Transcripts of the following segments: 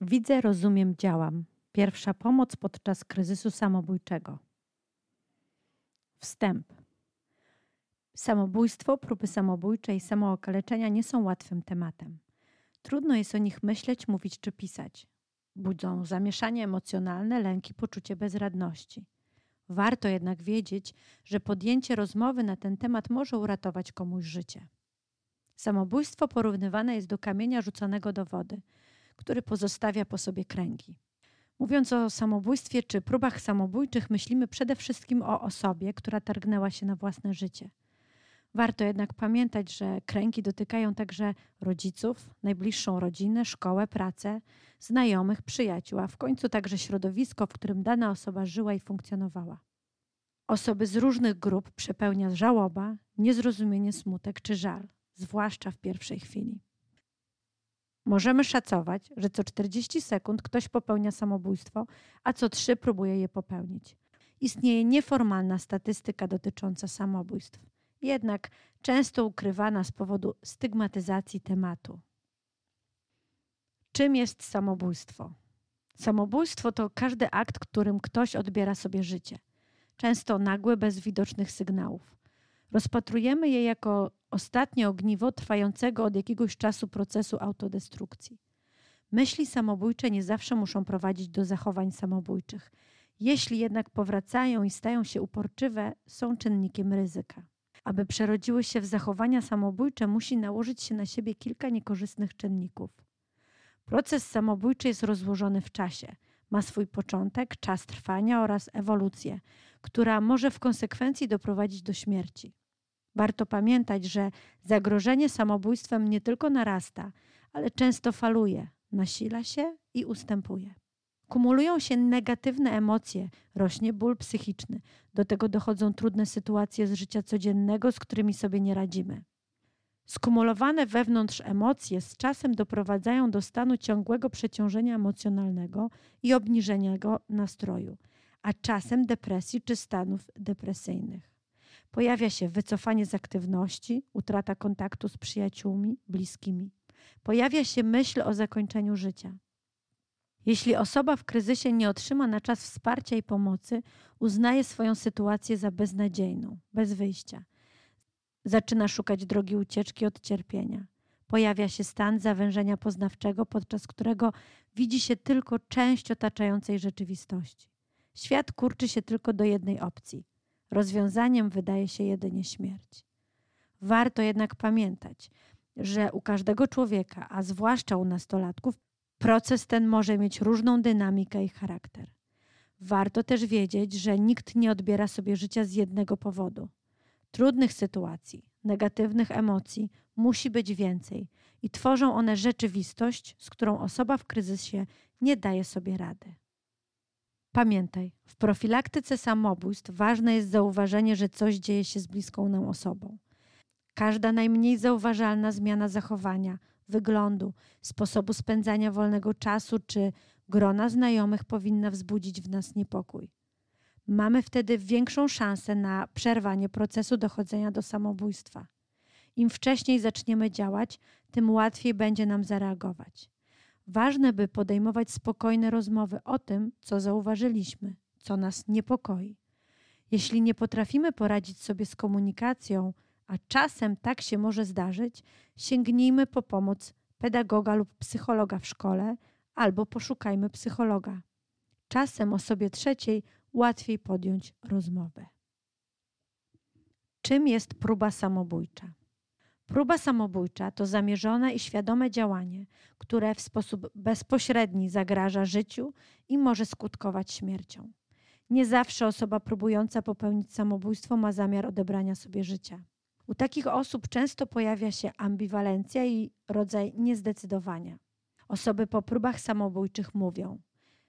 Widzę, rozumiem, działam. Pierwsza pomoc podczas kryzysu samobójczego. Wstęp. Samobójstwo, próby samobójcze i samookaleczenia nie są łatwym tematem. Trudno jest o nich myśleć, mówić czy pisać. Budzą zamieszanie emocjonalne, lęki, poczucie bezradności. Warto jednak wiedzieć, że podjęcie rozmowy na ten temat może uratować komuś życie. Samobójstwo porównywane jest do kamienia rzuconego do wody, który pozostawia po sobie kręgi. Mówiąc o samobójstwie czy próbach samobójczych, myślimy przede wszystkim o osobie, która targnęła się na własne życie. Warto jednak pamiętać, że kręgi dotykają także rodziców, najbliższą rodzinę, szkołę, pracę, znajomych, przyjaciół, a w końcu także środowisko, w którym dana osoba żyła i funkcjonowała. Osoby z różnych grup przepełnia żałoba, niezrozumienie, smutek czy żal, zwłaszcza w pierwszej chwili. Możemy szacować, że co 40 sekund ktoś popełnia samobójstwo, a co 3 próbuje je popełnić. Istnieje nieformalna statystyka dotycząca samobójstw, jednak często ukrywana z powodu stygmatyzacji tematu. Czym jest samobójstwo? Samobójstwo to każdy akt, którym ktoś odbiera sobie życie, często nagły, bez widocznych sygnałów. Rozpatrujemy je jako ostatnie ogniwo trwającego od jakiegoś czasu procesu autodestrukcji. Myśli samobójcze nie zawsze muszą prowadzić do zachowań samobójczych. Jeśli jednak powracają i stają się uporczywe, są czynnikiem ryzyka. Aby przerodziły się w zachowania samobójcze, musi nałożyć się na siebie kilka niekorzystnych czynników. Proces samobójczy jest rozłożony w czasie. Ma swój początek, czas trwania oraz ewolucję, która może w konsekwencji doprowadzić do śmierci. Warto pamiętać, że zagrożenie samobójstwem nie tylko narasta, ale często faluje, nasila się i ustępuje. Kumulują się negatywne emocje, rośnie ból psychiczny, do tego dochodzą trudne sytuacje z życia codziennego, z którymi sobie nie radzimy. Skumulowane wewnątrz emocje z czasem doprowadzają do stanu ciągłego przeciążenia emocjonalnego i obniżenia nastroju, a czasem depresji czy stanów depresyjnych. Pojawia się wycofanie z aktywności, utrata kontaktu z przyjaciółmi, bliskimi. Pojawia się myśl o zakończeniu życia. Jeśli osoba w kryzysie nie otrzyma na czas wsparcia i pomocy, uznaje swoją sytuację za beznadziejną, bez wyjścia. Zaczyna szukać drogi ucieczki od cierpienia. Pojawia się stan zawężenia poznawczego, podczas którego widzi się tylko część otaczającej rzeczywistości. Świat kurczy się tylko do jednej opcji Rozwiązaniem wydaje się jedynie śmierć. Warto jednak pamiętać, że u każdego człowieka, a zwłaszcza u nastolatków, proces ten może mieć różną dynamikę i charakter. Warto też wiedzieć, że nikt nie odbiera sobie życia z jednego powodu. Trudnych sytuacji, negatywnych emocji musi być więcej i tworzą one rzeczywistość, z którą osoba w kryzysie nie daje sobie rady. Pamiętaj, w profilaktyce samobójstw ważne jest zauważenie, że coś dzieje się z bliską nam osobą. Każda najmniej zauważalna zmiana zachowania, wyglądu, sposobu spędzania wolnego czasu czy grona znajomych powinna wzbudzić w nas niepokój. Mamy wtedy większą szansę na przerwanie procesu dochodzenia do samobójstwa. Im wcześniej zaczniemy działać, tym łatwiej będzie nam zareagować. Ważne, by podejmować spokojne rozmowy o tym, co zauważyliśmy, co nas niepokoi. Jeśli nie potrafimy poradzić sobie z komunikacją, a czasem tak się może zdarzyć, sięgnijmy po pomoc pedagoga lub psychologa w szkole albo poszukajmy psychologa. Czasem osobie trzeciej łatwiej podjąć rozmowę. Czym jest próba samobójcza? Próba samobójcza to zamierzone i świadome działanie, które w sposób bezpośredni zagraża życiu i może skutkować śmiercią. Nie zawsze osoba próbująca popełnić samobójstwo ma zamiar odebrania sobie życia. U takich osób często pojawia się ambiwalencja i rodzaj niezdecydowania. Osoby po próbach samobójczych mówią: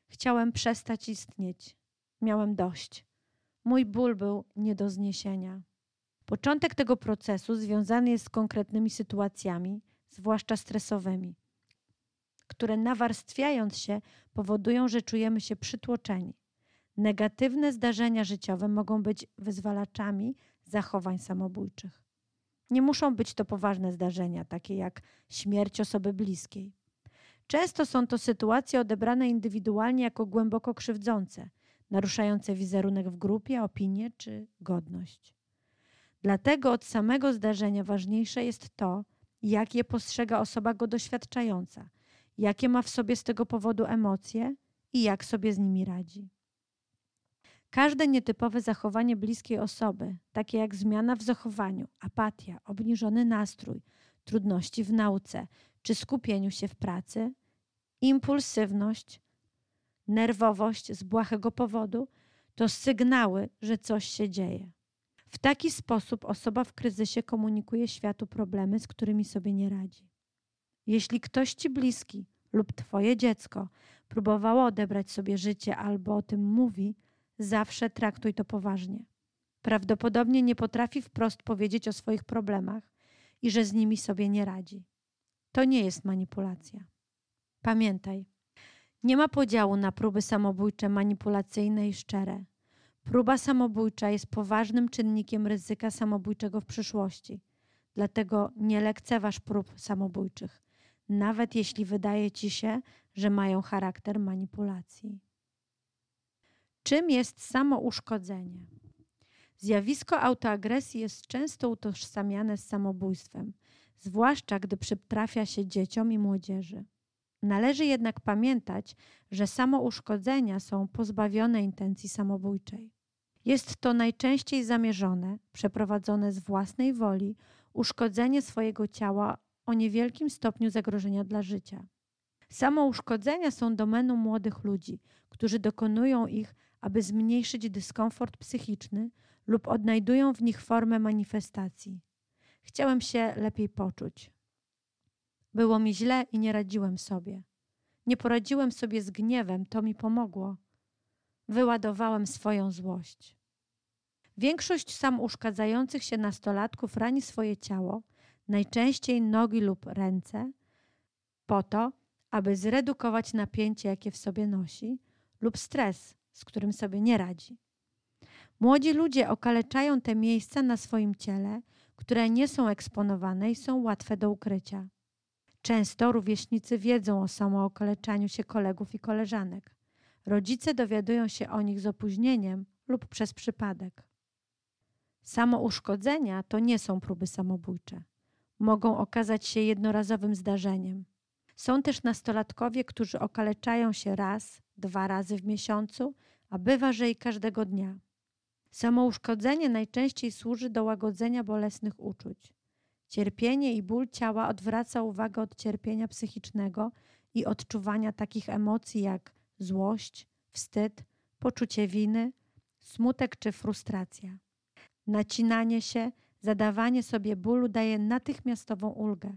Chciałem przestać istnieć, miałem dość. Mój ból był nie do zniesienia. Początek tego procesu związany jest z konkretnymi sytuacjami, zwłaszcza stresowymi, które nawarstwiając się powodują, że czujemy się przytłoczeni. Negatywne zdarzenia życiowe mogą być wyzwalaczami zachowań samobójczych. Nie muszą być to poważne zdarzenia, takie jak śmierć osoby bliskiej. Często są to sytuacje odebrane indywidualnie jako głęboko krzywdzące, naruszające wizerunek w grupie, opinię czy godność. Dlatego od samego zdarzenia ważniejsze jest to, jak je postrzega osoba go doświadczająca, jakie ma w sobie z tego powodu emocje i jak sobie z nimi radzi. Każde nietypowe zachowanie bliskiej osoby, takie jak zmiana w zachowaniu, apatia, obniżony nastrój, trudności w nauce czy skupieniu się w pracy, impulsywność, nerwowość z błahego powodu, to sygnały, że coś się dzieje. W taki sposób osoba w kryzysie komunikuje światu problemy, z którymi sobie nie radzi. Jeśli ktoś ci bliski lub twoje dziecko próbowało odebrać sobie życie albo o tym mówi, zawsze traktuj to poważnie. Prawdopodobnie nie potrafi wprost powiedzieć o swoich problemach i że z nimi sobie nie radzi. To nie jest manipulacja. Pamiętaj, nie ma podziału na próby samobójcze, manipulacyjne i szczere. Próba samobójcza jest poważnym czynnikiem ryzyka samobójczego w przyszłości. Dlatego nie lekceważ prób samobójczych, nawet jeśli wydaje ci się, że mają charakter manipulacji. Czym jest samouszkodzenie? Zjawisko autoagresji jest często utożsamiane z samobójstwem, zwłaszcza gdy przytrafia się dzieciom i młodzieży. Należy jednak pamiętać, że samouszkodzenia są pozbawione intencji samobójczej. Jest to najczęściej zamierzone, przeprowadzone z własnej woli, uszkodzenie swojego ciała o niewielkim stopniu zagrożenia dla życia. Samouszkodzenia są domeną młodych ludzi, którzy dokonują ich, aby zmniejszyć dyskomfort psychiczny lub odnajdują w nich formę manifestacji. Chciałem się lepiej poczuć. Było mi źle i nie radziłem sobie. Nie poradziłem sobie z gniewem, to mi pomogło. Wyładowałem swoją złość. Większość sam uszkadzających się nastolatków rani swoje ciało, najczęściej nogi lub ręce, po to, aby zredukować napięcie, jakie w sobie nosi, lub stres, z którym sobie nie radzi. Młodzi ludzie okaleczają te miejsca na swoim ciele, które nie są eksponowane i są łatwe do ukrycia. Często rówieśnicy wiedzą o samookaleczaniu się kolegów i koleżanek. Rodzice dowiadują się o nich z opóźnieniem lub przez przypadek. Samouszkodzenia to nie są próby samobójcze. Mogą okazać się jednorazowym zdarzeniem. Są też nastolatkowie, którzy okaleczają się raz, dwa razy w miesiącu, a bywa, że i każdego dnia. Samouszkodzenie najczęściej służy do łagodzenia bolesnych uczuć. Cierpienie i ból ciała odwraca uwagę od cierpienia psychicznego i odczuwania takich emocji jak złość, wstyd, poczucie winy, smutek czy frustracja. Nacinanie się, zadawanie sobie bólu daje natychmiastową ulgę.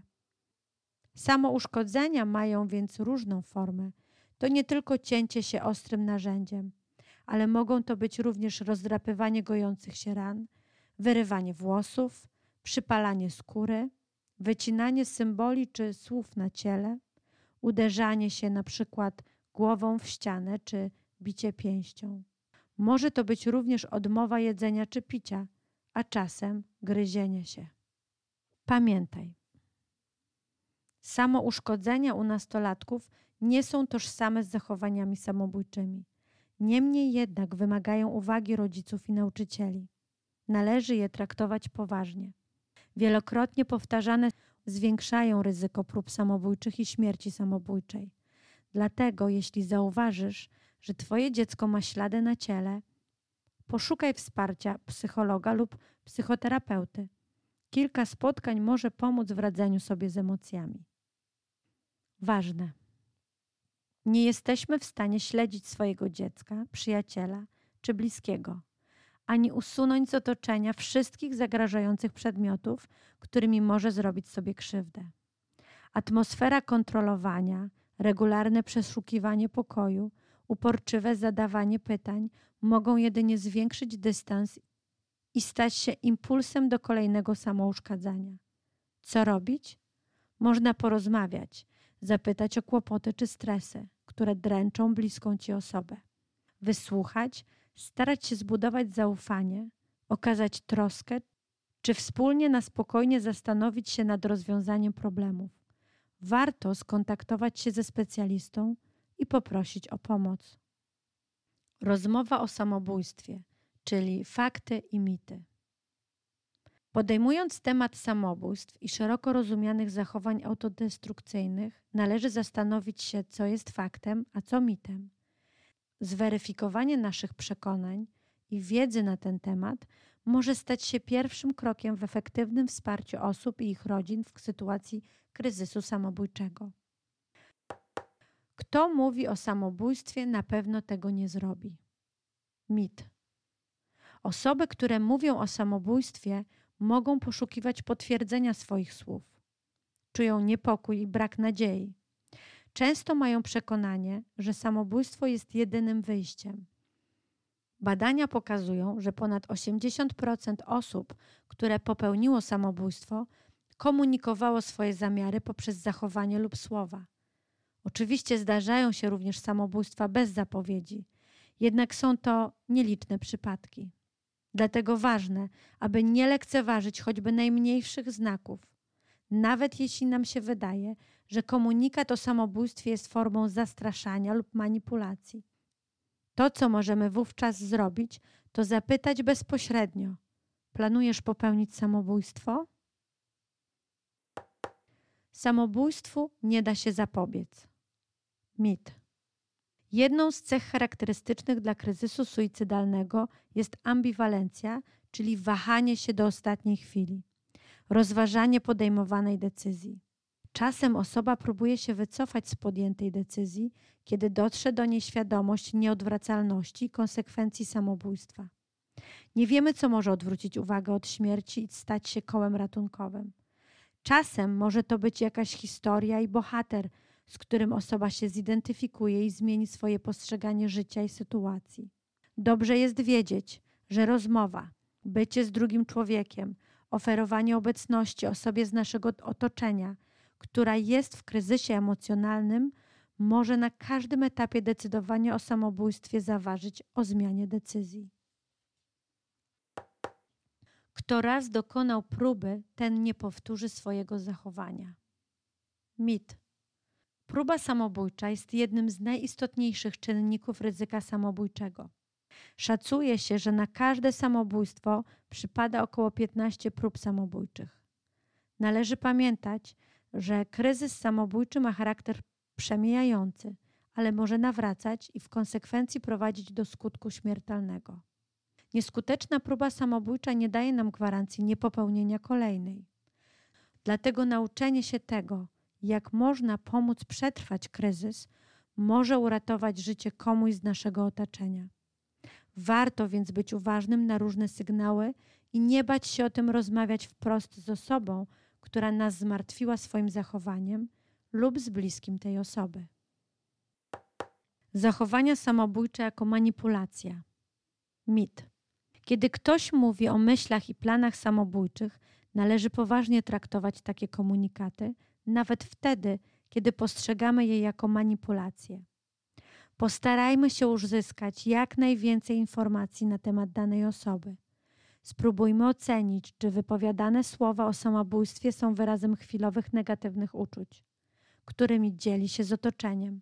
Samouszkodzenia mają więc różną formę. To nie tylko cięcie się ostrym narzędziem, ale mogą to być również rozdrapywanie gojących się ran, wyrywanie włosów, przypalanie skóry, wycinanie symboli czy słów na ciele, uderzanie się na przykład głową w ścianę czy bicie pięścią. Może to być również odmowa jedzenia czy picia, a czasem gryzienie się. Pamiętaj, samo uszkodzenia u nastolatków nie są tożsame z zachowaniami samobójczymi. Niemniej jednak wymagają uwagi rodziców i nauczycieli. Należy je traktować poważnie. Wielokrotnie powtarzane zwiększają ryzyko prób samobójczych i śmierci samobójczej. Dlatego, jeśli zauważysz, że Twoje dziecko ma ślady na ciele, poszukaj wsparcia psychologa lub psychoterapeuty. Kilka spotkań może pomóc w radzeniu sobie z emocjami. Ważne. Nie jesteśmy w stanie śledzić swojego dziecka, przyjaciela czy bliskiego, ani usunąć z otoczenia wszystkich zagrażających przedmiotów, którymi może zrobić sobie krzywdę. Atmosfera kontrolowania, regularne przeszukiwanie pokoju, uporczywe zadawanie pytań mogą jedynie zwiększyć dystans i stać się impulsem do kolejnego samouszkadzania. Co robić? Można porozmawiać, zapytać o kłopoty czy stresy, które dręczą bliską ci osobę. Wysłuchać, starać się zbudować zaufanie, okazać troskę, czy wspólnie na spokojnie zastanowić się nad rozwiązaniem problemów. Warto skontaktować się ze specjalistą i poprosić o pomoc. Rozmowa o samobójstwie, czyli fakty i mity. Podejmując temat samobójstw i szeroko rozumianych zachowań autodestrukcyjnych, należy zastanowić się, co jest faktem, a co mitem. Zweryfikowanie naszych przekonań i wiedzy na ten temat może stać się pierwszym krokiem w efektywnym wsparciu osób i ich rodzin w sytuacji kryzysu samobójczego. Kto mówi o samobójstwie, na pewno tego nie zrobi. Mit. Osoby, które mówią o samobójstwie, mogą poszukiwać potwierdzenia swoich słów. Czują niepokój i brak nadziei. Często mają przekonanie, że samobójstwo jest jedynym wyjściem. Badania pokazują, że ponad 80% osób, które popełniło samobójstwo, komunikowało swoje zamiary poprzez zachowanie lub słowa. Oczywiście zdarzają się również samobójstwa bez zapowiedzi, jednak są to nieliczne przypadki. Dlatego ważne, aby nie lekceważyć choćby najmniejszych znaków, nawet jeśli nam się wydaje, że komunikat o samobójstwie jest formą zastraszania lub manipulacji. To, co możemy wówczas zrobić, to zapytać bezpośrednio: Planujesz popełnić samobójstwo? Samobójstwu nie da się zapobiec. Mit. Jedną z cech charakterystycznych dla kryzysu suicydalnego jest ambiwalencja, czyli wahanie się do ostatniej chwili, rozważanie podejmowanej decyzji. Czasem osoba próbuje się wycofać z podjętej decyzji, kiedy dotrze do niej świadomość nieodwracalności konsekwencji samobójstwa. Nie wiemy, co może odwrócić uwagę od śmierci i stać się kołem ratunkowym. Czasem może to być jakaś historia i bohater, z którym osoba się zidentyfikuje i zmieni swoje postrzeganie życia i sytuacji. Dobrze jest wiedzieć, że rozmowa, bycie z drugim człowiekiem, oferowanie obecności osobie z naszego otoczenia, która jest w kryzysie emocjonalnym, może na każdym etapie decydowania o samobójstwie zaważyć o zmianie decyzji. Kto raz dokonał próby, ten nie powtórzy swojego zachowania. Mit. Próba samobójcza jest jednym z najistotniejszych czynników ryzyka samobójczego. Szacuje się, że na każde samobójstwo przypada około 15 prób samobójczych. Należy pamiętać, że kryzys samobójczy ma charakter przemijający, ale może nawracać i w konsekwencji prowadzić do skutku śmiertelnego. Nieskuteczna próba samobójcza nie daje nam gwarancji niepopełnienia kolejnej. Dlatego nauczenie się tego, jak można pomóc przetrwać kryzys, może uratować życie komuś z naszego otoczenia. Warto więc być uważnym na różne sygnały i nie bać się o tym rozmawiać wprost z osobą, która nas zmartwiła swoim zachowaniem lub z bliskim tej osoby. Zachowania samobójcze jako manipulacja. Mit. Kiedy ktoś mówi o myślach i planach samobójczych, należy poważnie traktować takie komunikaty, nawet wtedy, kiedy postrzegamy je jako manipulację. Postarajmy się uzyskać jak najwięcej informacji na temat danej osoby. Spróbujmy ocenić, czy wypowiadane słowa o samobójstwie są wyrazem chwilowych negatywnych uczuć, którymi dzieli się z otoczeniem,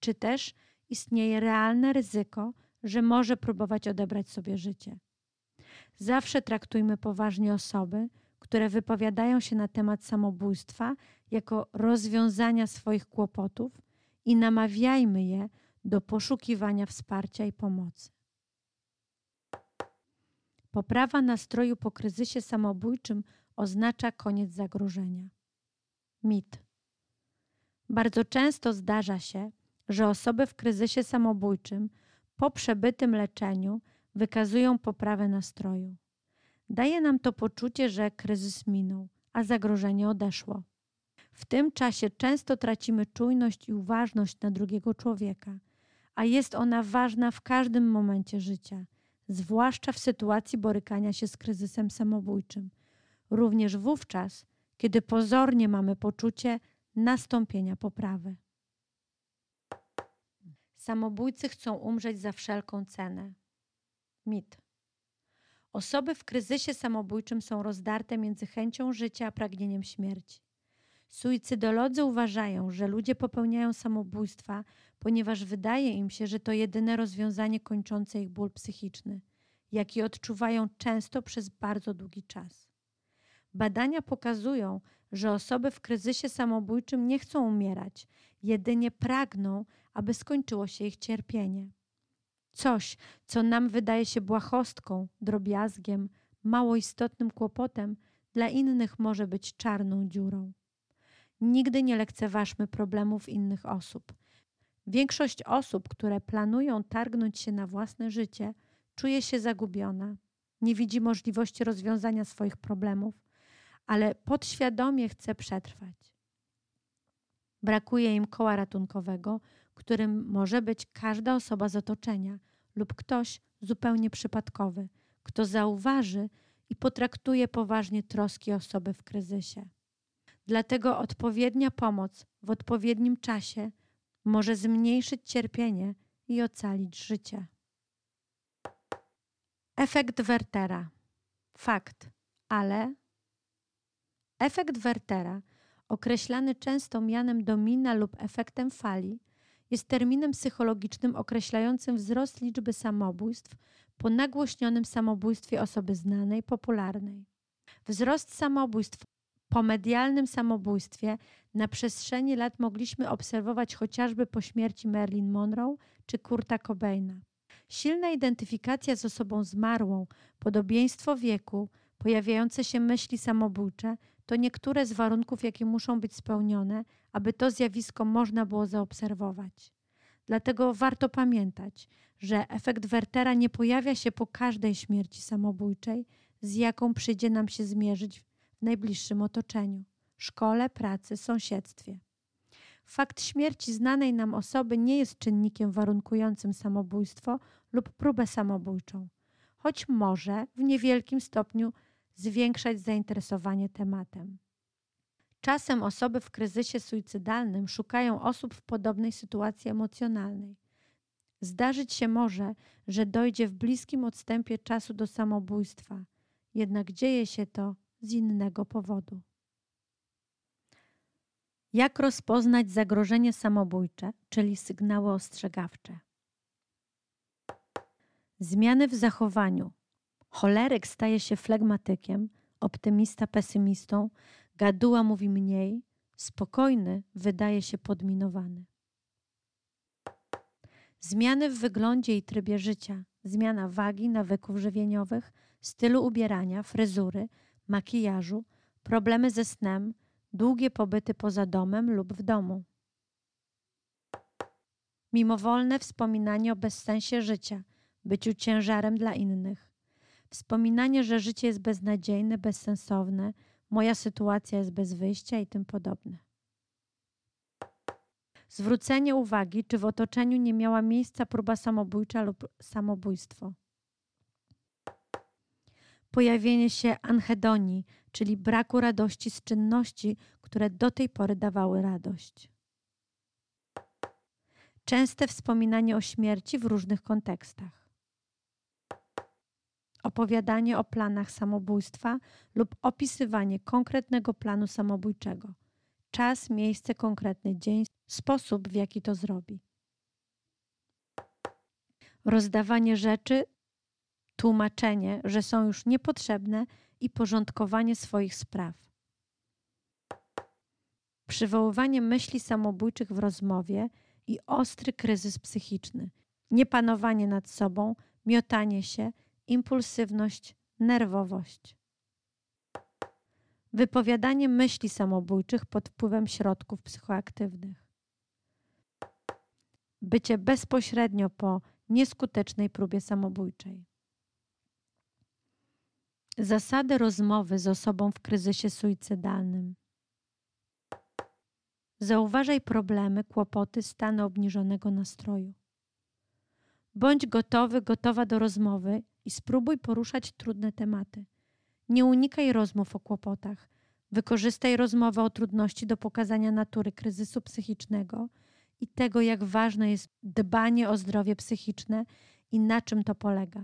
czy też istnieje realne ryzyko, że może próbować odebrać sobie życie. Zawsze traktujmy poważnie osoby, które wypowiadają się na temat samobójstwa jako rozwiązania swoich kłopotów i namawiajmy je do poszukiwania wsparcia i pomocy. Poprawa nastroju po kryzysie samobójczym oznacza koniec zagrożenia. Mit. Bardzo często zdarza się, że osoby w kryzysie samobójczym po przebytym leczeniu wykazują poprawę nastroju. Daje nam to poczucie, że kryzys minął, a zagrożenie odeszło. W tym czasie często tracimy czujność i uważność na drugiego człowieka, a jest ona ważna w każdym momencie życia, zwłaszcza w sytuacji borykania się z kryzysem samobójczym, również wówczas, kiedy pozornie mamy poczucie nastąpienia poprawy. Samobójcy chcą umrzeć za wszelką cenę. Mit. Osoby w kryzysie samobójczym są rozdarte między chęcią życia a pragnieniem śmierci. Suicydolodzy uważają, że ludzie popełniają samobójstwa, ponieważ wydaje im się, że to jedyne rozwiązanie kończące ich ból psychiczny, jaki odczuwają często przez bardzo długi czas. Badania pokazują, że osoby w kryzysie samobójczym nie chcą umierać, jedynie pragną, aby skończyło się ich cierpienie. Coś, co nam wydaje się błahostką, drobiazgiem, mało istotnym kłopotem, dla innych może być czarną dziurą. Nigdy nie lekceważmy problemów innych osób. Większość osób, które planują targnąć się na własne życie, czuje się zagubiona, nie widzi możliwości rozwiązania swoich problemów, ale podświadomie chce przetrwać. Brakuje im koła ratunkowego, którym może być każda osoba z otoczenia lub ktoś zupełnie przypadkowy, kto zauważy i potraktuje poważnie troski osoby w kryzysie. Dlatego odpowiednia pomoc w odpowiednim czasie może zmniejszyć cierpienie i ocalić życie. Efekt Wertera. Fakt, ale efekt Wertera, określany często mianem domina lub efektem fali, jest terminem psychologicznym określającym wzrost liczby samobójstw po nagłośnionym samobójstwie osoby znanej, popularnej. Wzrost samobójstw po medialnym samobójstwie na przestrzeni lat mogliśmy obserwować chociażby po śmierci Marilyn Monroe czy Kurta Cobaina. Silna identyfikacja z osobą zmarłą, podobieństwo wieku, pojawiające się myśli samobójcze to niektóre z warunków, jakie muszą być spełnione, aby to zjawisko można było zaobserwować. Dlatego warto pamiętać, że efekt Wertera nie pojawia się po każdej śmierci samobójczej, z jaką przyjdzie nam się zmierzyć najbliższym otoczeniu szkole, pracy, sąsiedztwie. Fakt śmierci znanej nam osoby nie jest czynnikiem warunkującym samobójstwo lub próbę samobójczą, choć może w niewielkim stopniu zwiększać zainteresowanie tematem. Czasem osoby w kryzysie suicydalnym szukają osób w podobnej sytuacji emocjonalnej. Zdarzyć się może, że dojdzie w bliskim odstępie czasu do samobójstwa, jednak dzieje się to z innego powodu. Jak rozpoznać zagrożenie samobójcze, czyli sygnały ostrzegawcze? Zmiany w zachowaniu. Choleryk staje się flegmatykiem, optymista pesymistą, gaduła mówi mniej, spokojny wydaje się podminowany. Zmiany w wyglądzie i trybie życia, zmiana wagi, nawyków żywieniowych, stylu ubierania, fryzury, makijażu, problemy ze snem, długie pobyty poza domem lub w domu. Mimowolne wspominanie o bezsensie życia, byciu ciężarem dla innych. Wspominanie, że życie jest beznadziejne, bezsensowne, moja sytuacja jest bez wyjścia i tym podobne. Zwrócenie uwagi, czy w otoczeniu nie miała miejsca próba samobójcza lub samobójstwo. Pojawienie się anhedonii, czyli braku radości z czynności, które do tej pory dawały radość. Częste wspominanie o śmierci w różnych kontekstach. Opowiadanie o planach samobójstwa lub opisywanie konkretnego planu samobójczego. Czas, miejsce, konkretny dzień, sposób, w jaki to zrobi. Rozdawanie rzeczy, tłumaczenie, że są już niepotrzebne i porządkowanie swoich spraw. Przywoływanie myśli samobójczych w rozmowie i ostry kryzys psychiczny, niepanowanie nad sobą, miotanie się, impulsywność, nerwowość. Wypowiadanie myśli samobójczych pod wpływem środków psychoaktywnych. Bycie bezpośrednio po nieskutecznej próbie samobójczej. Zasady rozmowy z osobą w kryzysie suicydalnym. Zauważaj problemy, kłopoty, stany obniżonego nastroju. Bądź gotowy, gotowa do rozmowy i spróbuj poruszać trudne tematy. Nie unikaj rozmów o kłopotach. Wykorzystaj rozmowę o trudności do pokazania natury kryzysu psychicznego i tego, jak ważne jest dbanie o zdrowie psychiczne i na czym to polega.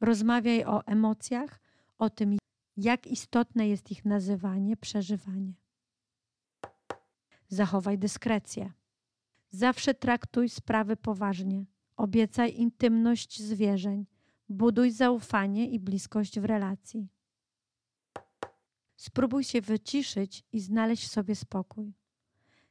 Rozmawiaj o emocjach, o tym, jak istotne jest ich nazywanie, przeżywanie. Zachowaj dyskrecję. Zawsze traktuj sprawy poważnie. Obiecaj intymność zwierzeń. Buduj zaufanie i bliskość w relacji. Spróbuj się wyciszyć i znaleźć sobie spokój.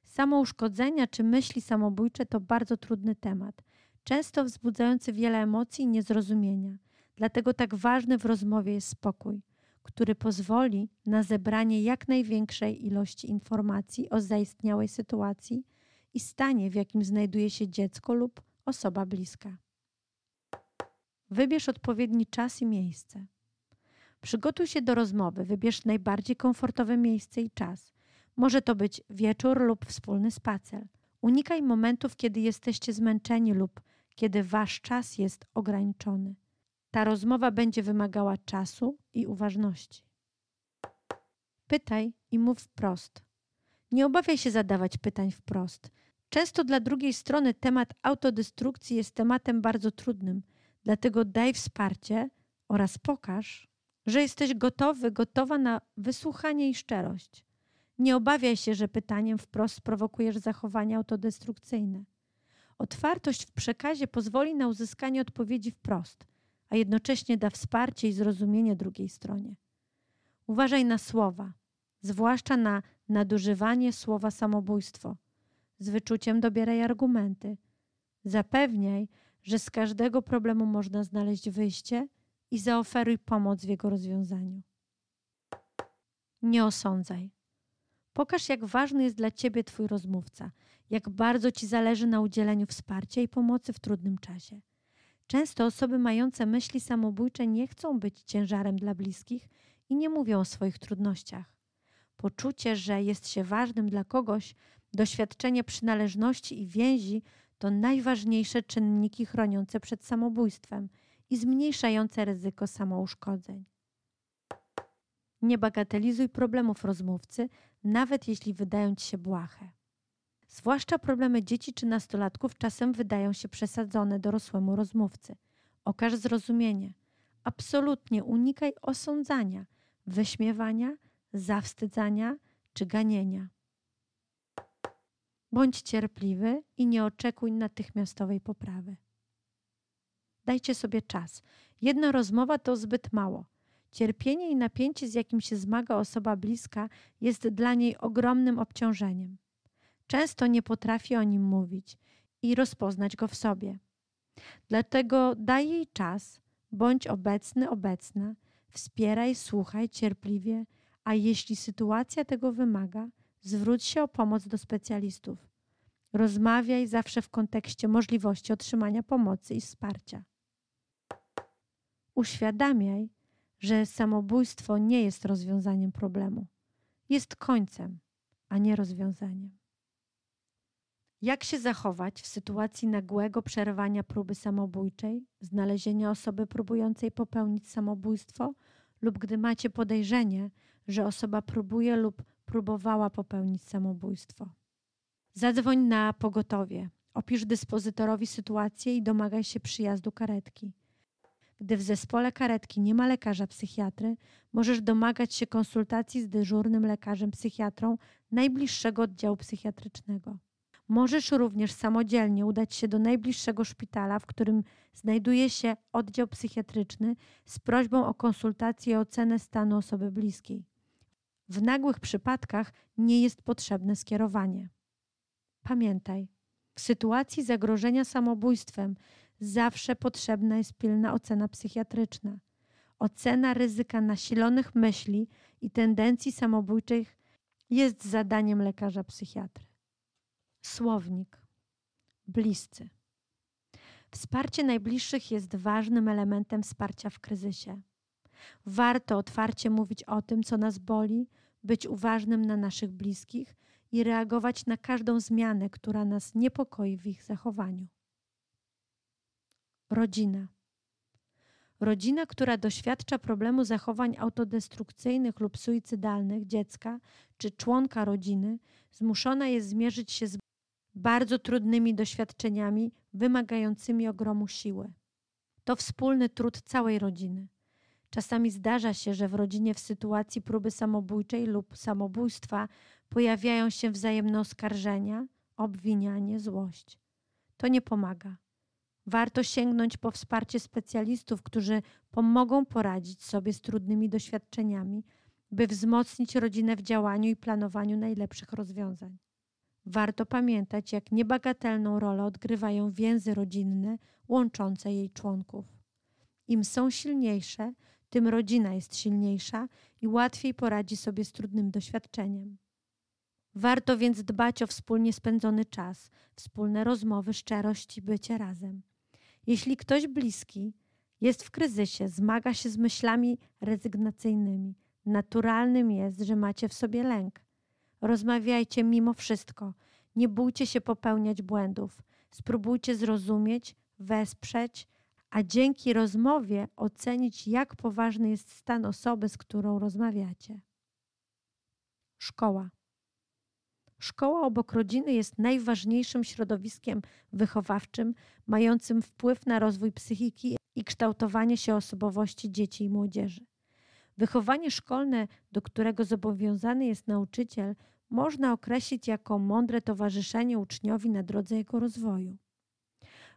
Samouszkodzenia czy myśli samobójcze to bardzo trudny temat, często wzbudzający wiele emocji i niezrozumienia. Dlatego tak ważny w rozmowie jest spokój, który pozwoli na zebranie jak największej ilości informacji o zaistniałej sytuacji i stanie, w jakim znajduje się dziecko lub osoba bliska. Wybierz odpowiedni czas i miejsce. Przygotuj się do rozmowy, wybierz najbardziej komfortowe miejsce i czas. Może to być wieczór lub wspólny spacer. Unikaj momentów, kiedy jesteście zmęczeni lub kiedy wasz czas jest ograniczony. Ta rozmowa będzie wymagała czasu i uważności. Pytaj i mów wprost. Nie obawiaj się zadawać pytań wprost. Często dla drugiej strony temat autodestrukcji jest tematem bardzo trudnym, dlatego daj wsparcie oraz pokaż, że jesteś gotowy, gotowa na wysłuchanie i szczerość. Nie obawiaj się, że pytaniem wprost sprowokujesz zachowania autodestrukcyjne. Otwartość w przekazie pozwoli na uzyskanie odpowiedzi wprost, a jednocześnie da wsparcie i zrozumienie drugiej stronie. Uważaj na słowa, zwłaszcza na nadużywanie słowa samobójstwo. Z wyczuciem dobieraj argumenty. Zapewniaj, że z każdego problemu można znaleźć wyjście i zaoferuj pomoc w jego rozwiązaniu. Nie osądzaj. Pokaż, jak ważny jest dla ciebie Twój rozmówca, jak bardzo Ci zależy na udzieleniu wsparcia i pomocy w trudnym czasie. Często osoby mające myśli samobójcze nie chcą być ciężarem dla bliskich i nie mówią o swoich trudnościach. Poczucie, że jest się ważnym dla kogoś, doświadczenie przynależności i więzi to najważniejsze czynniki chroniące przed samobójstwem i zmniejszające ryzyko samouszkodzeń. Nie bagatelizuj problemów rozmówcy, nawet jeśli wydają ci się błahe. Zwłaszcza problemy dzieci czy nastolatków czasem wydają się przesadzone dorosłemu rozmówcy. Okaż zrozumienie. Absolutnie unikaj osądzania, wyśmiewania, zawstydzania czy ganienia. Bądź cierpliwy i nie oczekuj natychmiastowej poprawy. Dajcie sobie czas. Jedna rozmowa to zbyt mało. Cierpienie i napięcie, z jakim się zmaga osoba bliska, jest dla niej ogromnym obciążeniem. Często nie potrafi o nim mówić i rozpoznać go w sobie. Dlatego daj jej czas, bądź obecny, obecna, wspieraj, słuchaj cierpliwie, a jeśli sytuacja tego wymaga, zwróć się o pomoc do specjalistów. Rozmawiaj zawsze w kontekście możliwości otrzymania pomocy i wsparcia. Uświadamiaj, że samobójstwo nie jest rozwiązaniem problemu. Jest końcem, a nie rozwiązaniem. Jak się zachować w sytuacji nagłego przerwania próby samobójczej, znalezienia osoby próbującej popełnić samobójstwo lub gdy macie podejrzenie, że osoba próbuje lub próbowała popełnić samobójstwo? Zadzwoń na pogotowie. Opisz dyspozytorowi sytuację i domagaj się przyjazdu karetki. Gdy w zespole karetki nie ma lekarza psychiatry, możesz domagać się konsultacji z dyżurnym lekarzem psychiatrą najbliższego oddziału psychiatrycznego. Możesz również samodzielnie udać się do najbliższego szpitala, w którym znajduje się oddział psychiatryczny z prośbą o konsultację i ocenę stanu osoby bliskiej. W nagłych przypadkach nie jest potrzebne skierowanie. Pamiętaj, w sytuacji zagrożenia samobójstwem zawsze potrzebna jest pilna ocena psychiatryczna. Ocena ryzyka nasilonych myśli i tendencji samobójczych jest zadaniem lekarza psychiatry. Słownik. Bliscy. Wsparcie najbliższych jest ważnym elementem wsparcia w kryzysie. Warto otwarcie mówić o tym, co nas boli, być uważnym na naszych bliskich i reagować na każdą zmianę, która nas niepokoi w ich zachowaniu. Rodzina. Rodzina, która doświadcza problemu zachowań autodestrukcyjnych lub suicydalnych dziecka czy członka rodziny, zmuszona jest zmierzyć się z bardzo trudnymi doświadczeniami, wymagającymi ogromu siły. To wspólny trud całej rodziny. Czasami zdarza się, że w rodzinie w sytuacji próby samobójczej lub samobójstwa pojawiają się wzajemne oskarżenia, obwinianie, złość. To nie pomaga. Warto sięgnąć po wsparcie specjalistów, którzy pomogą poradzić sobie z trudnymi doświadczeniami, by wzmocnić rodzinę w działaniu i planowaniu najlepszych rozwiązań. Warto pamiętać, jak niebagatelną rolę odgrywają więzy rodzinne łączące jej członków. Im są silniejsze, tym rodzina jest silniejsza i łatwiej poradzi sobie z trudnym doświadczeniem. Warto więc dbać o wspólnie spędzony czas, wspólne rozmowy, szczerość i bycie razem. Jeśli ktoś bliski jest w kryzysie, zmaga się z myślami rezygnacyjnymi, naturalnym jest, że macie w sobie lęk. Rozmawiajcie mimo wszystko. Nie bójcie się popełniać błędów. Spróbujcie zrozumieć, wesprzeć, a dzięki rozmowie ocenić, jak poważny jest stan osoby, z którą rozmawiacie. Szkoła. Szkoła obok rodziny jest najważniejszym środowiskiem wychowawczym, mającym wpływ na rozwój psychiki i kształtowanie się osobowości dzieci i młodzieży. Wychowanie szkolne, do którego zobowiązany jest nauczyciel, można określić jako mądre towarzyszenie uczniowi na drodze jego rozwoju.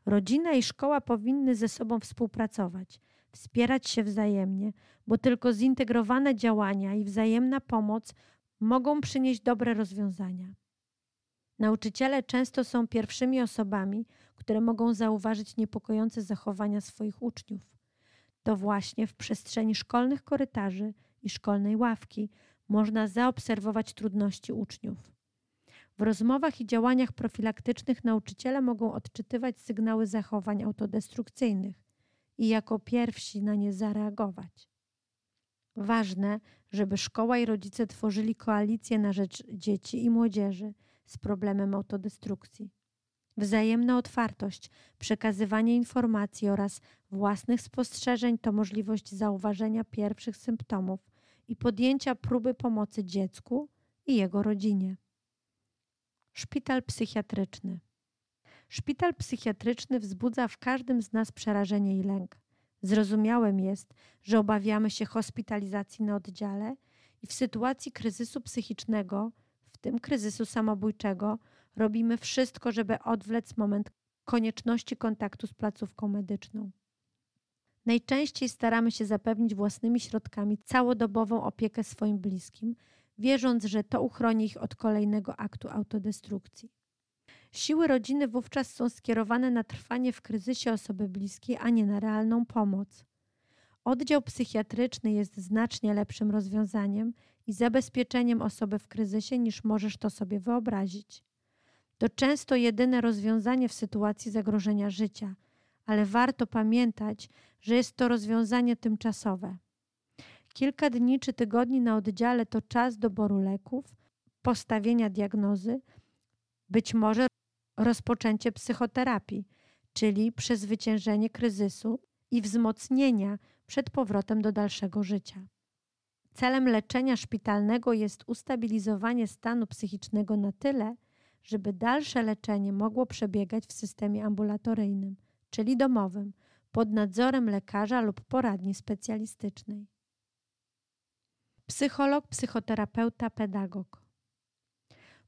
Rodzina i szkoła powinny ze sobą współpracować, wspierać się wzajemnie, bo tylko zintegrowane działania i wzajemna pomoc mogą przynieść dobre rozwiązania. Nauczyciele często są pierwszymi osobami, które mogą zauważyć niepokojące zachowania swoich uczniów. To właśnie w przestrzeni szkolnych korytarzy i szkolnej ławki można zaobserwować trudności uczniów. W rozmowach i działaniach profilaktycznych nauczyciele mogą odczytywać sygnały zachowań autodestrukcyjnych i jako pierwsi na nie zareagować. Ważne, żeby szkoła i rodzice tworzyli koalicję na rzecz dzieci i młodzieży z problemem autodestrukcji. Wzajemna otwartość, przekazywanie informacji oraz własnych spostrzeżeń to możliwość zauważenia pierwszych symptomów i podjęcia próby pomocy dziecku i jego rodzinie. Szpital psychiatryczny. Szpital psychiatryczny wzbudza w każdym z nas przerażenie i lęk. Zrozumiałym jest, że obawiamy się hospitalizacji na oddziale i w sytuacji kryzysu psychicznego, w tym kryzysu samobójczego, robimy wszystko, żeby odwlec moment konieczności kontaktu z placówką medyczną. Najczęściej staramy się zapewnić własnymi środkami całodobową opiekę swoim bliskim, wierząc, że to uchroni ich od kolejnego aktu autodestrukcji. Siły rodziny wówczas są skierowane na trwanie w kryzysie osoby bliskiej, a nie na realną pomoc. Oddział psychiatryczny jest znacznie lepszym rozwiązaniem i zabezpieczeniem osoby w kryzysie niż możesz to sobie wyobrazić. To często jedyne rozwiązanie w sytuacji zagrożenia życia, ale warto pamiętać, że jest to rozwiązanie tymczasowe. Kilka dni czy tygodni na oddziale to czas doboru leków, postawienia diagnozy, być może rozpoczęcie psychoterapii, czyli przezwyciężenie kryzysu i wzmocnienia przed powrotem do dalszego życia. Celem leczenia szpitalnego jest ustabilizowanie stanu psychicznego na tyle, żeby dalsze leczenie mogło przebiegać w systemie ambulatoryjnym, czyli domowym, pod nadzorem lekarza lub poradni specjalistycznej. Psycholog, psychoterapeuta, pedagog.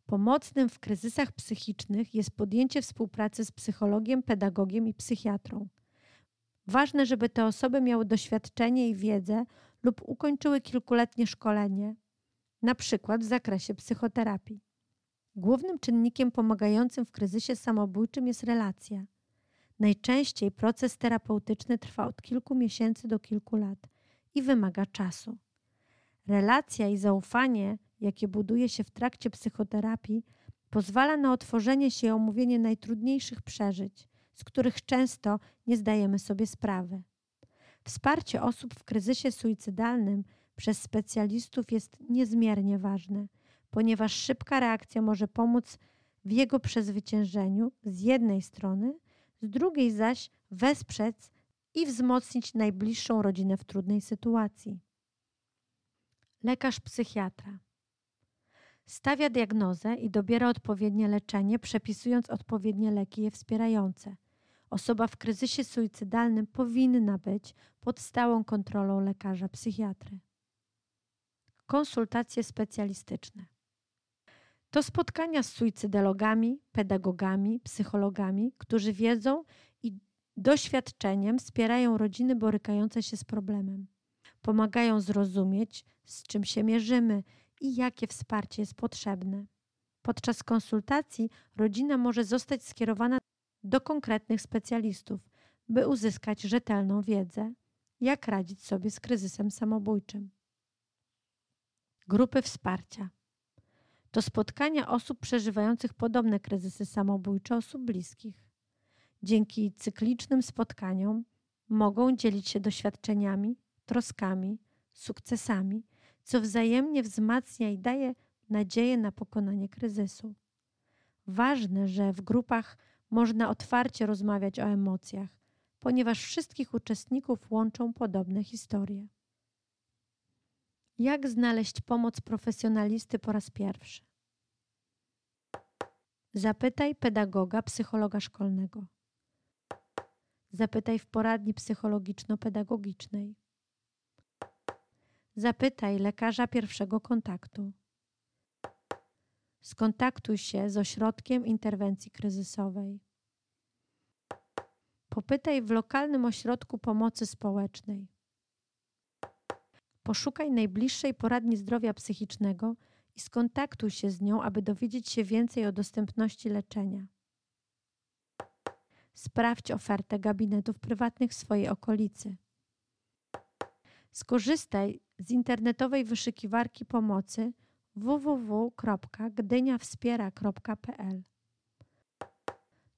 Pomocnym w kryzysach psychicznych jest podjęcie współpracy z psychologiem, pedagogiem i psychiatrą. Ważne, żeby te osoby miały doświadczenie i wiedzę lub ukończyły kilkuletnie szkolenie, na przykład w zakresie psychoterapii. Głównym czynnikiem pomagającym w kryzysie samobójczym jest relacja. Najczęściej proces terapeutyczny trwa od kilku miesięcy do kilku lat i wymaga czasu. Relacja i zaufanie, jakie buduje się w trakcie psychoterapii, pozwala na otworzenie się i omówienie najtrudniejszych przeżyć, z których często nie zdajemy sobie sprawy. Wsparcie osób w kryzysie suicydalnym przez specjalistów jest niezmiernie ważne, ponieważ szybka reakcja może pomóc w jego przezwyciężeniu z jednej strony, z drugiej zaś wesprzeć i wzmocnić najbliższą rodzinę w trudnej sytuacji. Lekarz psychiatra stawia diagnozę i dobiera odpowiednie leczenie, przepisując odpowiednie leki je wspierające. Osoba w kryzysie suicydalnym powinna być pod stałą kontrolą lekarza psychiatry. Konsultacje specjalistyczne. To spotkania z suicydologami, pedagogami, psychologami, którzy wiedzą i doświadczeniem wspierają rodziny borykające się z problemem. Pomagają zrozumieć, z czym się mierzymy i jakie wsparcie jest potrzebne. Podczas konsultacji rodzina może zostać skierowana do konkretnych specjalistów, by uzyskać rzetelną wiedzę, jak radzić sobie z kryzysem samobójczym. Grupy wsparcia to spotkania osób przeżywających podobne kryzysy samobójcze osób bliskich. Dzięki cyklicznym spotkaniom mogą dzielić się doświadczeniami, troskami, sukcesami, co wzajemnie wzmacnia i daje nadzieję na pokonanie kryzysu. Ważne, że w grupach można otwarcie rozmawiać o emocjach, ponieważ wszystkich uczestników łączą podobne historie. Jak znaleźć pomoc profesjonalisty po raz pierwszy? Zapytaj pedagoga, psychologa szkolnego. Zapytaj w poradni psychologiczno-pedagogicznej. Zapytaj lekarza pierwszego kontaktu. Skontaktuj się z ośrodkiem interwencji kryzysowej. Popytaj w lokalnym ośrodku pomocy społecznej. Poszukaj najbliższej poradni zdrowia psychicznego i skontaktuj się z nią, aby dowiedzieć się więcej o dostępności leczenia. Sprawdź ofertę gabinetów prywatnych w swojej okolicy. Skorzystaj z internetowej wyszukiwarki pomocy www.gdyniawspiera.pl.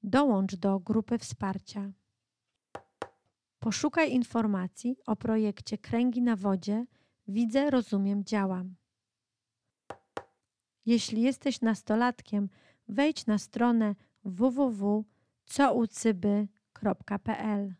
Dołącz do grupy wsparcia. Poszukaj informacji o projekcie Kręgi na wodzie Widzę, rozumiem, działam. Jeśli jesteś nastolatkiem, wejdź na stronę www.coucyby.pl.